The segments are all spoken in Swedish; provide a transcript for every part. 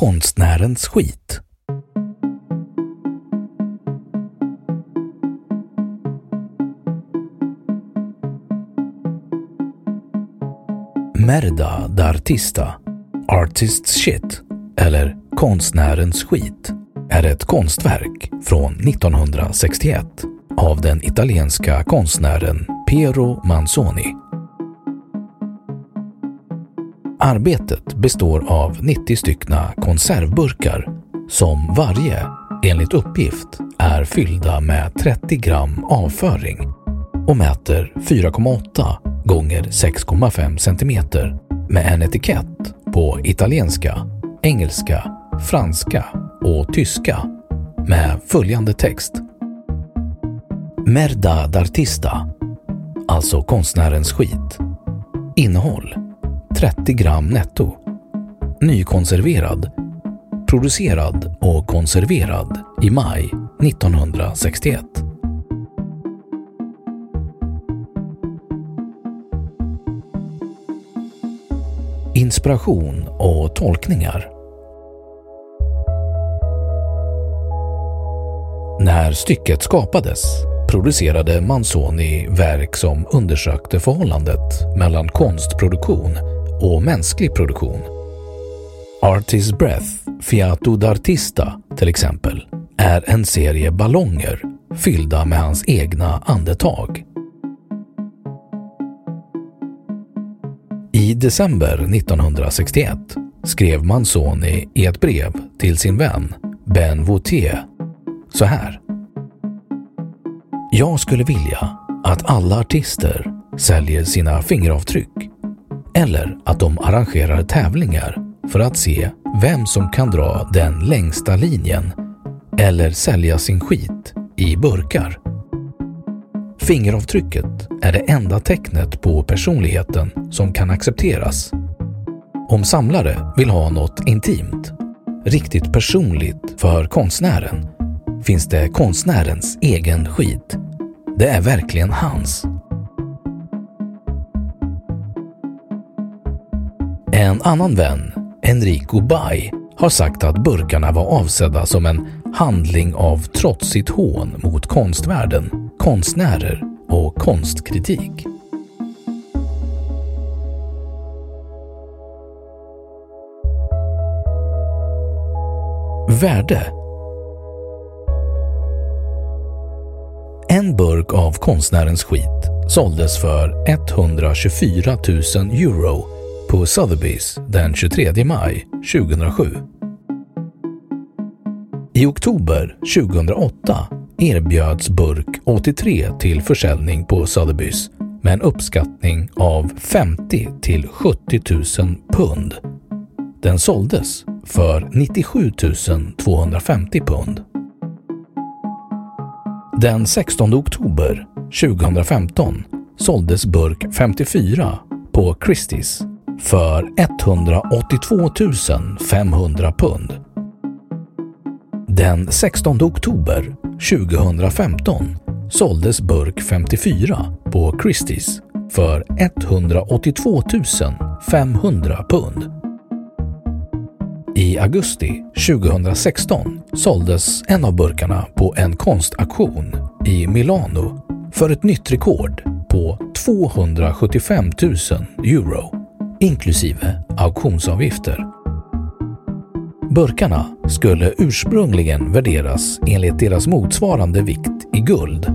Konstnärens skit. Merda d'artista, artist's shit eller konstnärens skit är ett konstverk från 1961 av den italienska konstnären Piero Manzoni. Arbetet består av 90 styckna konservburkar som varje, enligt uppgift, är fyllda med 30 gram avföring och mäter 4,8 gånger 6,5 cm med en etikett på italienska, engelska, franska och tyska med följande text. Merda d'artista, alltså konstnärens skit. Innehåll 30 gram netto. Nykonserverad. Producerad och konserverad i maj 1961. Inspiration och tolkningar När stycket skapades producerade Manzoni verk som undersökte förhållandet mellan konstproduktion och mänsklig produktion. Artist Breath, Fiato d'Artista till exempel, är en serie ballonger fyllda med hans egna andetag. I december 1961 skrev Manzoni i ett brev till sin vän Ben Vautier så här. Jag skulle vilja att alla artister säljer sina fingeravtryck eller att de arrangerar tävlingar för att se vem som kan dra den längsta linjen eller sälja sin skit i burkar. Fingeravtrycket är det enda tecknet på personligheten som kan accepteras. Om samlare vill ha något intimt, riktigt personligt för konstnären finns det konstnärens egen skit. Det är verkligen hans. En annan vän, Enrico Bay, har sagt att burkarna var avsedda som en handling av trotsigt hån mot konstvärlden, konstnärer och konstkritik. Värde En burk av konstnärens skit såldes för 124 000 euro på Sotheby's den 23 maj 2007. I oktober 2008 erbjöds burk 83 till försäljning på Sotheby's med en uppskattning av 50 till 70 000 pund. Den såldes för 97 250 pund. Den 16 oktober 2015 såldes burk 54 på Christie's för 182 500 pund. Den 16 oktober 2015 såldes burk 54 på Christie's för 182 500 pund. I augusti 2016 såldes en av burkarna på en konstauktion i Milano för ett nytt rekord på 275 000 euro inklusive auktionsavgifter. Burkarna skulle ursprungligen värderas enligt deras motsvarande vikt i guld,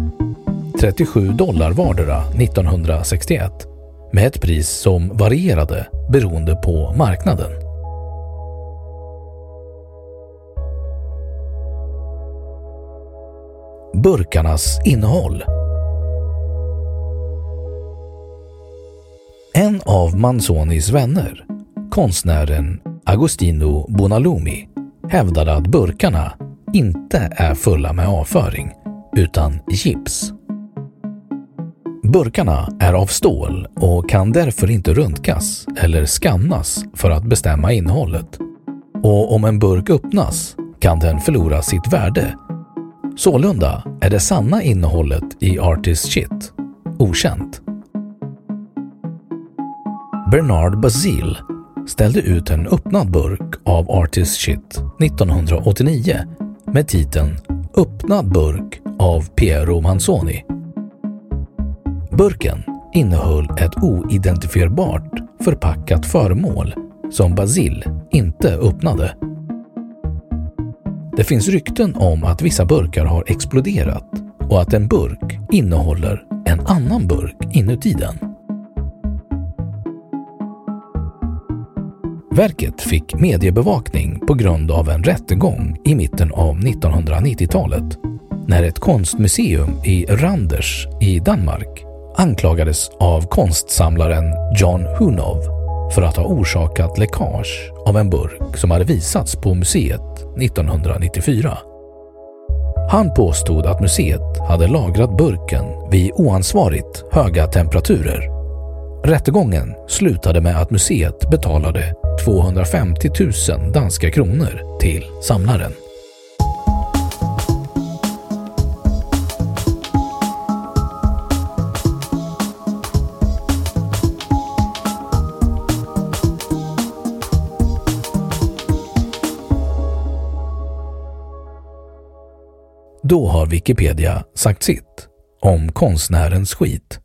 37 dollar vardera 1961, med ett pris som varierade beroende på marknaden. Burkarnas innehåll En av Manzonis vänner, konstnären Agostino Bonalumi, hävdade att burkarna inte är fulla med avföring utan gips. Burkarna är av stål och kan därför inte röntgas eller skannas för att bestämma innehållet. Och om en burk öppnas kan den förlora sitt värde. Sålunda är det sanna innehållet i Artist Shit okänt. Bernard Bazil ställde ut en öppnad burk av Artist Shit 1989 med titeln Öppnad burk av Piero Manzoni. Burken innehöll ett oidentifierbart förpackat föremål som Basil inte öppnade. Det finns rykten om att vissa burkar har exploderat och att en burk innehåller en annan burk inuti den. Verket fick mediebevakning på grund av en rättegång i mitten av 1990-talet när ett konstmuseum i Randers i Danmark anklagades av konstsamlaren John Hunov för att ha orsakat läckage av en burk som hade visats på museet 1994. Han påstod att museet hade lagrat burken vid oansvarigt höga temperaturer. Rättegången slutade med att museet betalade 250 000 danska kronor till samlaren. Då har Wikipedia sagt sitt om konstnärens skit.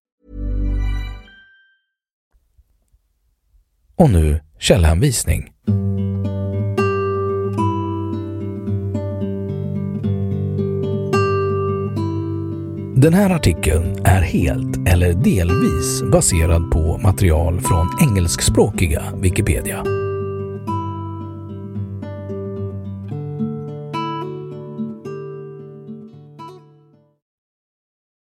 Och nu källhänvisning. Den här artikeln är helt eller delvis baserad på material från engelskspråkiga Wikipedia.